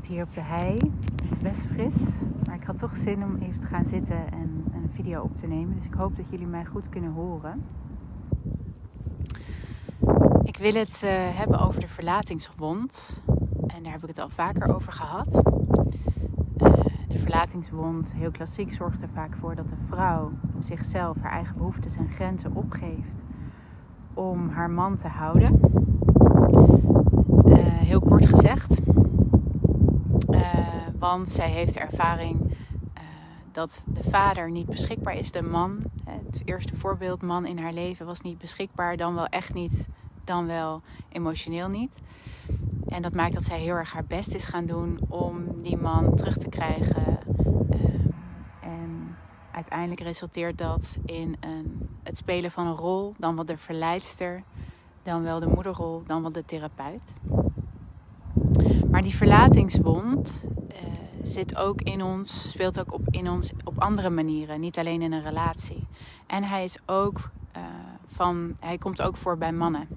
zit hier op de hei. Het is best fris, maar ik had toch zin om even te gaan zitten en een video op te nemen. Dus ik hoop dat jullie mij goed kunnen horen. Ik wil het uh, hebben over de verlatingswond. En daar heb ik het al vaker over gehad. Uh, de verlatingswond, heel klassiek, zorgt er vaak voor dat de vrouw zichzelf, haar eigen behoeftes en grenzen opgeeft om haar man te houden. Uh, heel kort gezegd. Want zij heeft ervaring uh, dat de vader niet beschikbaar is. De man, het eerste voorbeeld, man in haar leven, was niet beschikbaar. Dan wel echt niet, dan wel emotioneel niet. En dat maakt dat zij heel erg haar best is gaan doen om die man terug te krijgen. Uh, en uiteindelijk resulteert dat in een, het spelen van een rol, dan wel de verleidster, dan wel de moederrol, dan wel de therapeut. Maar die verlatingswond uh, zit ook in ons, speelt ook op, in ons op andere manieren, niet alleen in een relatie. En hij is ook uh, van, hij komt ook voor bij mannen.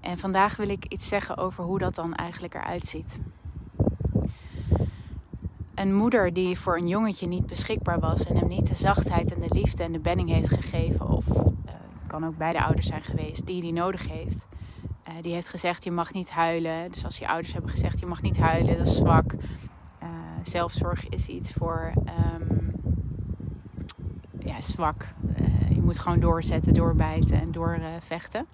En vandaag wil ik iets zeggen over hoe dat dan eigenlijk eruit ziet. Een moeder die voor een jongetje niet beschikbaar was en hem niet de zachtheid en de liefde en de benning heeft gegeven, of uh, kan ook beide ouders zijn geweest, die die nodig heeft uh, die heeft gezegd: je mag niet huilen. Dus als je ouders hebben gezegd: je mag niet huilen, dat is zwak. Uh, zelfzorg is iets voor um, ja, zwak. Uh, je moet gewoon doorzetten, doorbijten en doorvechten.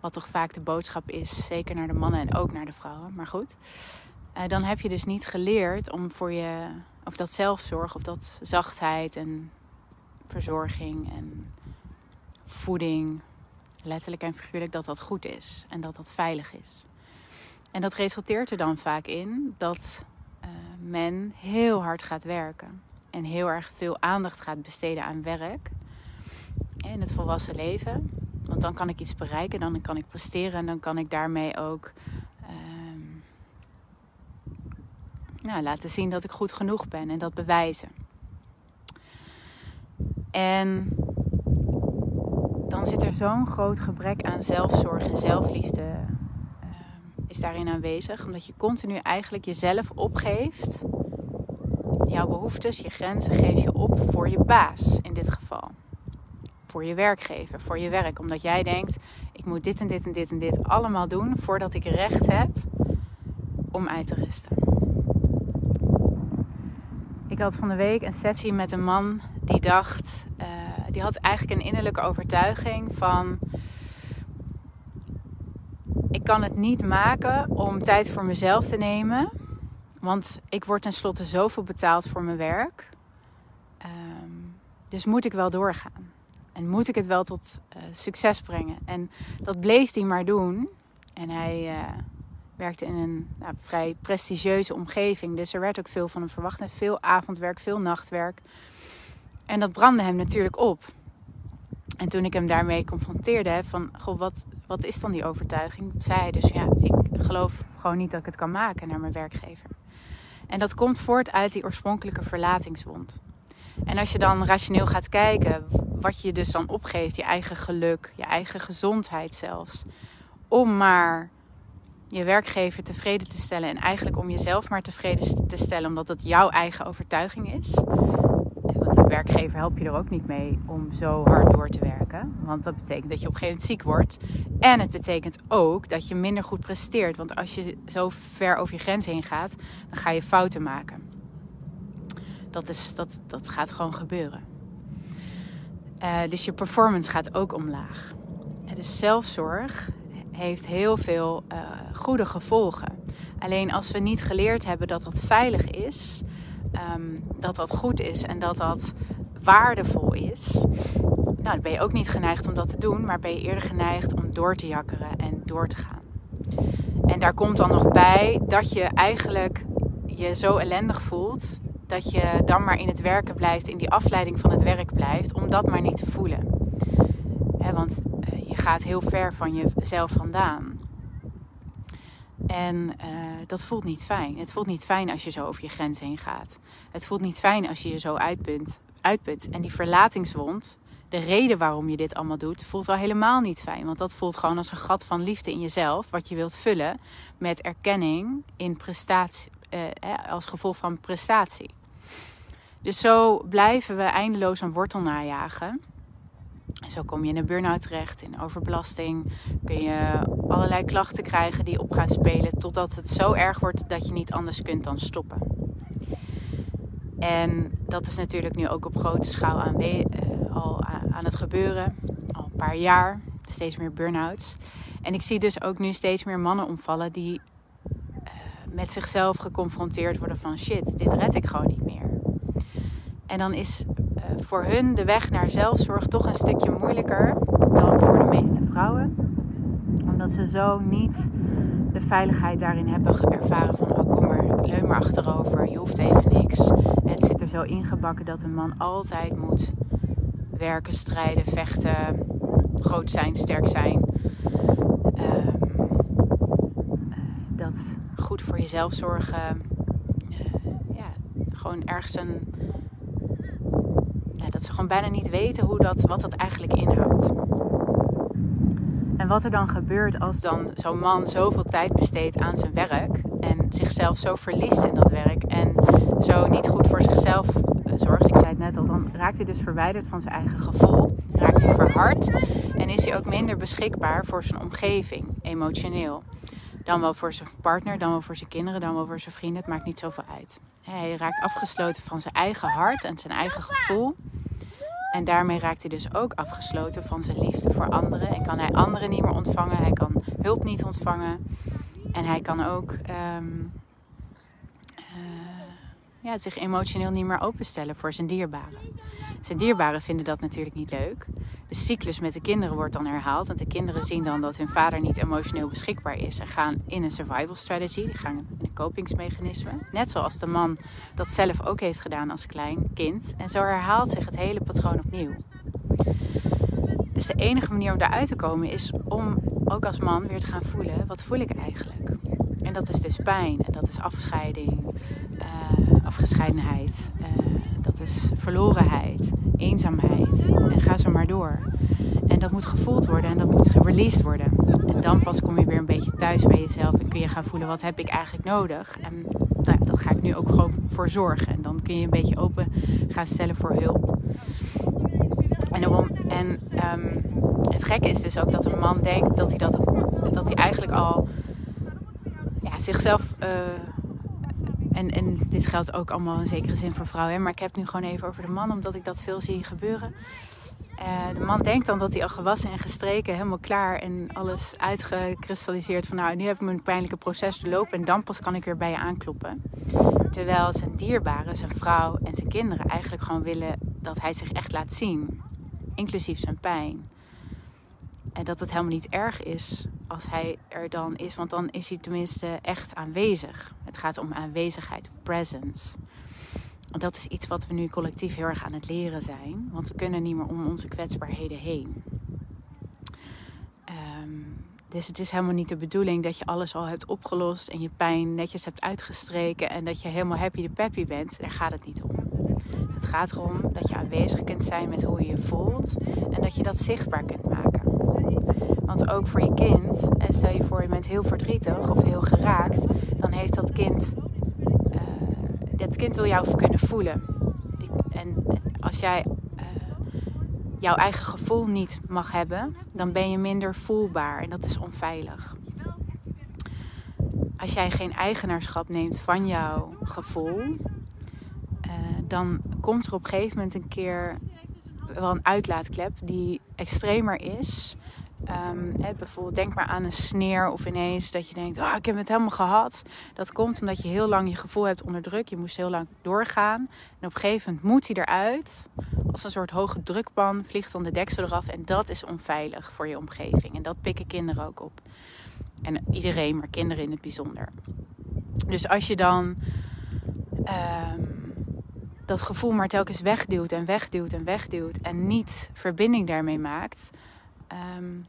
Wat toch vaak de boodschap is, zeker naar de mannen en ook naar de vrouwen. Maar goed, dan heb je dus niet geleerd om voor je, of dat zelfzorg, of dat zachtheid en verzorging en voeding, letterlijk en figuurlijk, dat dat goed is en dat dat veilig is. En dat resulteert er dan vaak in dat uh, men heel hard gaat werken en heel erg veel aandacht gaat besteden aan werk in het volwassen leven. Want dan kan ik iets bereiken, dan kan ik presteren en dan kan ik daarmee ook uh, nou, laten zien dat ik goed genoeg ben en dat bewijzen. En dan zit er zo'n groot gebrek aan zelfzorg en zelfliefde uh, is daarin aanwezig. Omdat je continu eigenlijk jezelf opgeeft. Jouw behoeftes, je grenzen geef je op voor je baas in dit geval. Voor je werkgever, voor je werk. Omdat jij denkt, ik moet dit en dit en dit en dit allemaal doen voordat ik recht heb om uit te rusten. Ik had van de week een sessie met een man die dacht... Uh, die had eigenlijk een innerlijke overtuiging van ik kan het niet maken om tijd voor mezelf te nemen. Want ik word tenslotte zoveel betaald voor mijn werk. Um, dus moet ik wel doorgaan. En moet ik het wel tot uh, succes brengen. En dat bleef hij maar doen. En hij uh, werkte in een nou, vrij prestigieuze omgeving. Dus er werd ook veel van hem verwacht. En veel avondwerk, veel nachtwerk. En dat brandde hem natuurlijk op. En toen ik hem daarmee confronteerde, van goh, wat, wat is dan die overtuiging? Zei hij dus, ja, ik geloof gewoon niet dat ik het kan maken naar mijn werkgever. En dat komt voort uit die oorspronkelijke verlatingswond. En als je dan rationeel gaat kijken, wat je dus dan opgeeft, je eigen geluk, je eigen gezondheid zelfs, om maar je werkgever tevreden te stellen en eigenlijk om jezelf maar tevreden te stellen, omdat het jouw eigen overtuiging is, werkgever helpt je er ook niet mee om zo hard door te werken. Want dat betekent dat je op een gegeven moment ziek wordt. En het betekent ook dat je minder goed presteert. Want als je zo ver over je grens heen gaat, dan ga je fouten maken. Dat, is, dat, dat gaat gewoon gebeuren. Uh, dus je performance gaat ook omlaag. En dus zelfzorg heeft heel veel uh, goede gevolgen. Alleen als we niet geleerd hebben dat dat veilig is, um, dat dat goed is en dat dat waardevol is, nou, dan ben je ook niet geneigd om dat te doen, maar ben je eerder geneigd om door te jakkeren en door te gaan. En daar komt dan nog bij dat je eigenlijk je zo ellendig voelt dat je dan maar in het werken blijft, in die afleiding van het werk blijft, om dat maar niet te voelen. want uh, je gaat heel ver van jezelf vandaan. En uh, dat voelt niet fijn. Het voelt niet fijn als je zo over je grens heen gaat. Het voelt niet fijn als je je zo uitput. uitput. En die verlatingswond, de reden waarom je dit allemaal doet, voelt al helemaal niet fijn. Want dat voelt gewoon als een gat van liefde in jezelf, wat je wilt vullen met erkenning in prestatie, als gevolg van prestatie. Dus zo blijven we eindeloos een wortel najagen. Zo kom je in een burn-out terecht, in overbelasting. Kun je allerlei klachten krijgen die op gaan spelen. Totdat het zo erg wordt dat je niet anders kunt dan stoppen. En dat is natuurlijk nu ook op grote schaal aan, uh, al aan het gebeuren. Al een paar jaar. Steeds meer burn-outs. En ik zie dus ook nu steeds meer mannen omvallen die uh, met zichzelf geconfronteerd worden van shit, dit red ik gewoon niet meer. En dan is voor hun de weg naar zelfzorg toch een stukje moeilijker dan voor de meeste vrouwen. Omdat ze zo niet de veiligheid daarin hebben ervaren van oh kom maar, leun maar achterover, je hoeft even niks. het zit er zo ingebakken dat een man altijd moet werken, strijden, vechten, groot zijn, sterk zijn. Ehm, eh, dat goed voor jezelf zorgen. Uh, ja, gewoon ergens een. Ze gewoon bijna niet weten hoe dat, wat dat eigenlijk inhoudt. En wat er dan gebeurt als dan zo'n man zoveel tijd besteedt aan zijn werk en zichzelf zo verliest in dat werk en zo niet goed voor zichzelf eh, zorgt. Ik zei het net al, dan raakt hij dus verwijderd van zijn eigen gevoel, raakt hij verhard en is hij ook minder beschikbaar voor zijn omgeving, emotioneel. Dan wel voor zijn partner, dan wel voor zijn kinderen, dan wel voor zijn vrienden. Het maakt niet zoveel uit. Hij raakt afgesloten van zijn eigen hart en zijn eigen gevoel. En daarmee raakt hij dus ook afgesloten van zijn liefde voor anderen. En kan hij anderen niet meer ontvangen. Hij kan hulp niet ontvangen. En hij kan ook ehm, eh, ja, zich emotioneel niet meer openstellen voor zijn dierbaren. Zijn dierbaren vinden dat natuurlijk niet leuk. De cyclus met de kinderen wordt dan herhaald. Want de kinderen zien dan dat hun vader niet emotioneel beschikbaar is. En gaan in een survival strategy. Die gaan in een kopingsmechanisme. Net zoals de man dat zelf ook heeft gedaan als klein kind. En zo herhaalt zich het hele patroon opnieuw. Dus de enige manier om daaruit te komen is om ook als man weer te gaan voelen: wat voel ik eigenlijk? En dat is dus pijn, en dat is afscheiding, uh, afgescheidenheid, uh, dat is verlorenheid, eenzaamheid. En ga zo maar door. En dat moet gevoeld worden en dat moet gereleased worden. En dan pas kom je weer een beetje thuis bij jezelf en kun je gaan voelen: wat heb ik eigenlijk nodig? En nou, dat ga ik nu ook gewoon voor zorgen. En dan kun je een beetje open gaan stellen voor hulp. En, en um, het gekke is dus ook dat een man denkt dat hij, dat, dat hij eigenlijk al ja, zichzelf. Uh, en, en dit geldt ook allemaal in zekere zin voor vrouwen. Hè? Maar ik heb het nu gewoon even over de man, omdat ik dat veel zie gebeuren. Uh, de man denkt dan dat hij al gewassen en gestreken, helemaal klaar en alles uitgekristalliseerd van nou, nu heb ik mijn pijnlijke proces doorlopen en dan pas kan ik weer bij je aankloppen. Terwijl zijn dierbaren, zijn vrouw en zijn kinderen eigenlijk gewoon willen dat hij zich echt laat zien, inclusief zijn pijn. En dat het helemaal niet erg is als hij er dan is, want dan is hij tenminste echt aanwezig. Het gaat om aanwezigheid, presence. En dat is iets wat we nu collectief heel erg aan het leren zijn, want we kunnen niet meer om onze kwetsbaarheden heen. Ehm, dus het is helemaal niet de bedoeling dat je alles al hebt opgelost en je pijn netjes hebt uitgestreken en dat je helemaal happy de peppy bent. Daar gaat het niet om. Het gaat erom dat je aanwezig kunt zijn met hoe je je voelt en dat je dat zichtbaar kunt maken. Want ook voor je kind, en stel je voor je bent heel verdrietig of heel geraakt, dan heeft dat kind, uh, dat kind wil jou kunnen voelen. En als jij uh, jouw eigen gevoel niet mag hebben, dan ben je minder voelbaar en dat is onveilig. Als jij geen eigenaarschap neemt van jouw gevoel, uh, dan komt er op een gegeven moment een keer wel een uitlaatklep die extremer is Um, bijvoorbeeld denk maar aan een sneer of ineens dat je denkt, oh, ik heb het helemaal gehad. Dat komt omdat je heel lang je gevoel hebt onderdrukt. Je moest heel lang doorgaan. En op een gegeven moment moet hij eruit. Als een soort hoge drukpan vliegt dan de deksel eraf. En dat is onveilig voor je omgeving. En dat pikken kinderen ook op. En iedereen, maar kinderen in het bijzonder. Dus als je dan um, dat gevoel maar telkens wegduwt en wegduwt en wegduwt. En niet verbinding daarmee maakt um,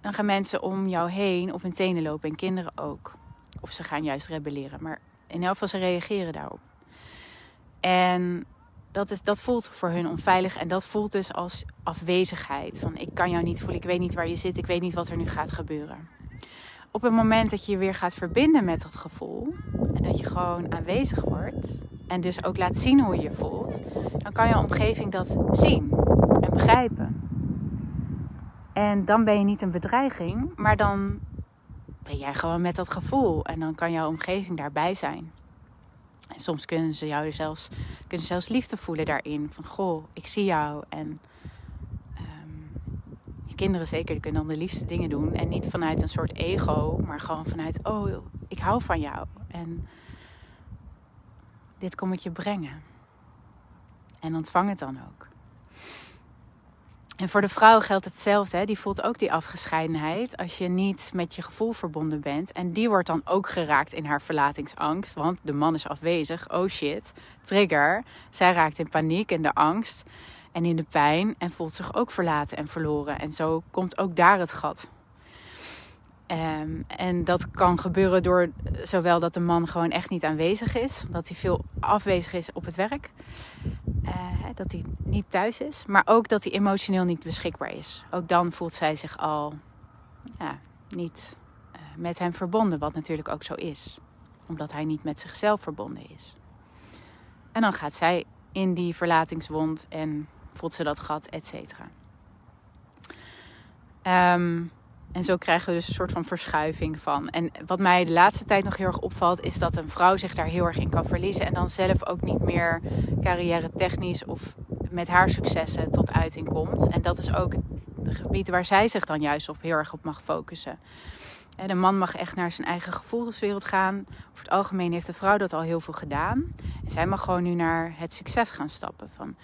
dan gaan mensen om jou heen op hun tenen lopen en kinderen ook. Of ze gaan juist rebelleren, maar in elk geval ze reageren daarop. En dat, is, dat voelt voor hun onveilig en dat voelt dus als afwezigheid. Van ik kan jou niet voelen, ik weet niet waar je zit, ik weet niet wat er nu gaat gebeuren. op het moment dat je je weer gaat verbinden met dat gevoel en dat je gewoon aanwezig wordt en dus ook laat zien hoe je je voelt, dan kan je omgeving dat zien en begrijpen. En dan ben je niet een bedreiging, maar dan ben jij gewoon met dat gevoel en dan kan jouw omgeving daarbij zijn. En soms kunnen ze jou zelfs, kunnen zelfs liefde voelen daarin. Van goh, ik zie jou. En kinderen zeker, die kunnen dan de liefste dingen doen. En niet vanuit een soort ego, maar gewoon vanuit, oh, ik hou van jou. En dit kom ik je brengen. En ontvang het dan ook. En voor de vrouw geldt hetzelfde. Hè? Die voelt ook die afgescheidenheid als je niet met je gevoel verbonden bent. En die wordt dan ook geraakt in haar verlatingsangst. Want de man is afwezig. Oh shit, trigger. Zij raakt in paniek en de angst en in de pijn en voelt zich ook verlaten en verloren. En zo komt ook daar het gat. Ehm, en dat kan gebeuren door zowel dat de man gewoon echt niet aanwezig is, dat hij veel afwezig is op het werk, uh, dat hij niet thuis is, maar ook dat hij emotioneel niet beschikbaar is. Ook dan voelt zij zich al ja, niet uh, met hem verbonden, wat natuurlijk ook zo is, omdat hij niet met zichzelf verbonden is. En dan gaat zij in die verlatingswond en voelt ze dat gat, et cetera. Ehm, en zo krijgen we dus een soort van verschuiving van. En wat mij de laatste tijd nog heel erg opvalt, is dat een vrouw zich daar heel erg in kan verliezen. En dan zelf ook niet meer carrière technisch of met haar successen tot uiting komt. En dat is ook het gebied waar zij zich dan juist op heel erg op mag focussen. En de man mag echt naar zijn eigen gevoelswereld gaan. Over het algemeen heeft de vrouw dat al heel veel gedaan. En zij mag gewoon nu naar het succes gaan stappen. Van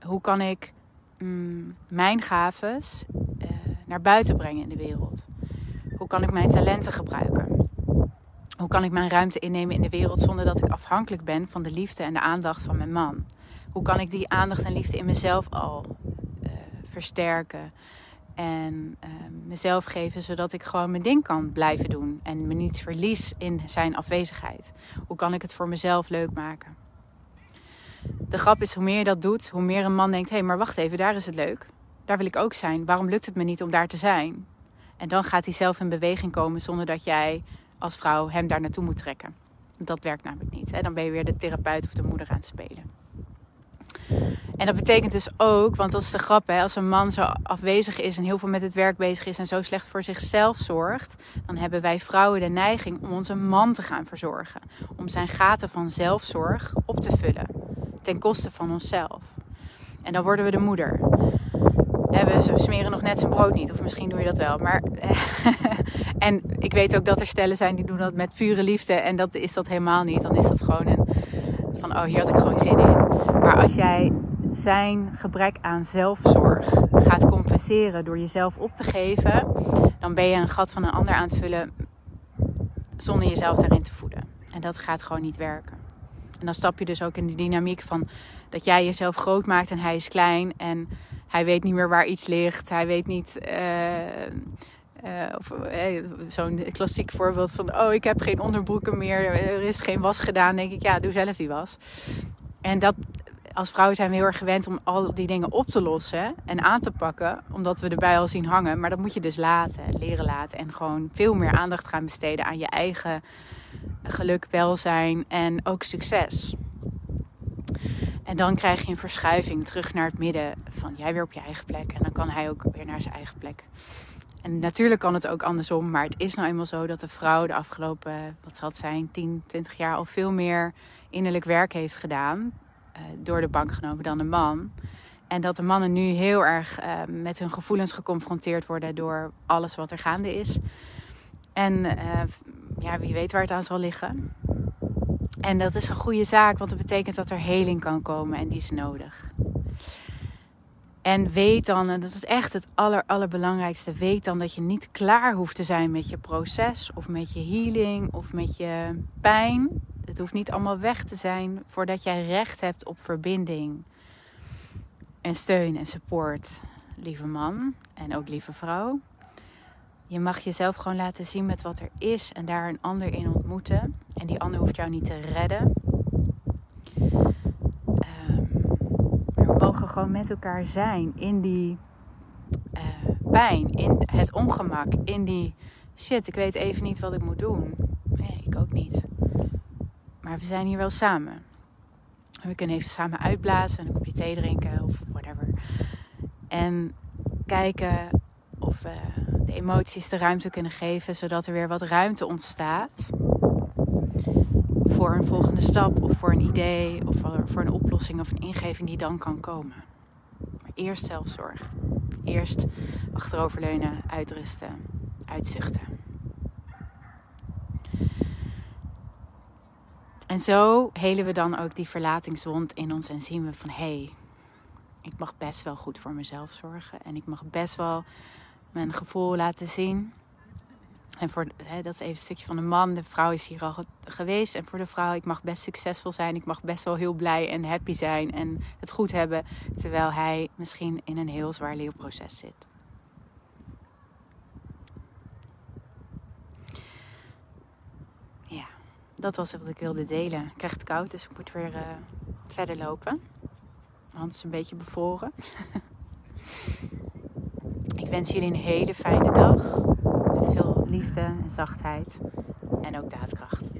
hoe kan ik mm, mijn gaves uh, naar buiten brengen in de wereld? Hoe kan ik mijn talenten gebruiken? Hoe kan ik mijn ruimte innemen in de wereld zonder dat ik afhankelijk ben van de liefde en de aandacht van mijn man? Hoe kan ik die aandacht en liefde in mezelf al uh, versterken en uh, mezelf geven zodat ik gewoon mijn ding kan blijven doen en me niet verlies in zijn afwezigheid? Hoe kan ik het voor mezelf leuk maken? de grap is, hoe meer je dat doet, hoe meer een man denkt: hé, hey, maar wacht even, daar is het leuk. Daar wil ik ook zijn. Waarom lukt het me niet om daar te zijn? En dan gaat hij zelf in beweging komen zonder dat jij als vrouw hem daar naartoe moet trekken. Dat werkt namelijk niet. Hè? Dan ben je weer de therapeut of de moeder aan het spelen. En dat betekent dus ook, want dat is de grap, hè, als een man zo afwezig is en heel veel met het werk bezig is en zo slecht voor zichzelf zorgt, dan hebben wij vrouwen de neiging om onze man te gaan verzorgen. Om zijn gaten van zelfzorg op te vullen ten koste van onszelf. En dan worden we de moeder. We smeren nog net zijn brood niet. Of misschien doe je dat wel. Maar, en ik weet ook dat er stellen zijn die doen dat met pure liefde. En dat is dat helemaal niet. Dan is dat gewoon een van, oh hier had ik gewoon zin in. Maar als jij zijn gebrek aan zelfzorg gaat compenseren door jezelf op te geven, dan ben je een gat van een ander aan het vullen zonder jezelf daarin te voeden. En dat gaat gewoon niet werken. En dan stap je dus ook in die dynamiek van dat jij jezelf groot maakt en hij is klein. En hij weet niet meer waar iets ligt. Hij weet niet. Uh, uh, zo'n klassiek voorbeeld van: Oh, ik heb geen onderbroeken meer. Er is geen was gedaan. denk ik, ja, doe zelf die was. En dat, als vrouwen zijn we heel erg gewend om al die dingen op te lossen en aan te pakken, omdat we erbij al zien hangen. Maar dat moet je dus laten, leren laten en gewoon veel meer aandacht gaan besteden aan je eigen geluk, welzijn en ook succes. En dan krijg je een verschuiving terug naar het midden van jij weer op je eigen plek en dan kan hij ook weer naar zijn eigen plek. En natuurlijk kan het ook andersom, maar het is nou eenmaal zo dat de vrouw de afgelopen, wat zal het zijn, 10, 20 jaar al veel meer innerlijk werk heeft gedaan. Uh, door de bank genomen dan de man. En dat de mannen nu heel erg uh, met hun gevoelens geconfronteerd worden door alles wat er gaande is. En uh, ja, wie weet waar het aan zal liggen. En dat is een goede zaak, want dat betekent dat er heling kan komen en die is nodig. En weet dan, en dat is echt het aller, allerbelangrijkste, weet dan dat je niet klaar hoeft te zijn met je proces of met je healing of met je pijn. Het hoeft niet allemaal weg te zijn voordat jij recht hebt op verbinding en steun en support, lieve man en ook lieve vrouw. Je mag jezelf gewoon laten zien met wat er is en daar een ander in ontmoeten. En die ander hoeft jou niet te redden. Um, we mogen gewoon met elkaar zijn in die uh, pijn, in het ongemak, in die shit, ik weet even niet wat ik moet doen. Nee, ik ook niet. Maar we zijn hier wel samen. En we kunnen even samen uitblazen, een kopje thee drinken of whatever. En kijken of emoties de ruimte kunnen geven, zodat er weer wat ruimte ontstaat voor een volgende stap of voor een idee of voor een oplossing of een ingeving die dan kan komen. Maar eerst zelfzorg. Eerst achteroverleunen, uitrusten, uitzuchten. En zo helen we dan ook die verlatingswond in ons en zien we van hé, hey, ik mag best wel goed voor mezelf zorgen en ik mag best wel mijn gevoel laten zien. En voor, hè, dat is even een stukje van de man. De vrouw is hier al geweest. En voor de vrouw, ik mag best succesvol zijn. Ik mag best wel heel blij en happy zijn en het goed hebben. Terwijl hij misschien in een heel zwaar leerproces zit. Ja, dat was wat ik wilde delen. Ik krijg het koud, dus ik moet weer uh, verder lopen. Mijn hand is een beetje bevroren. wens jullie een hele fijne dag. Met veel liefde en zachtheid. En ook daadkracht.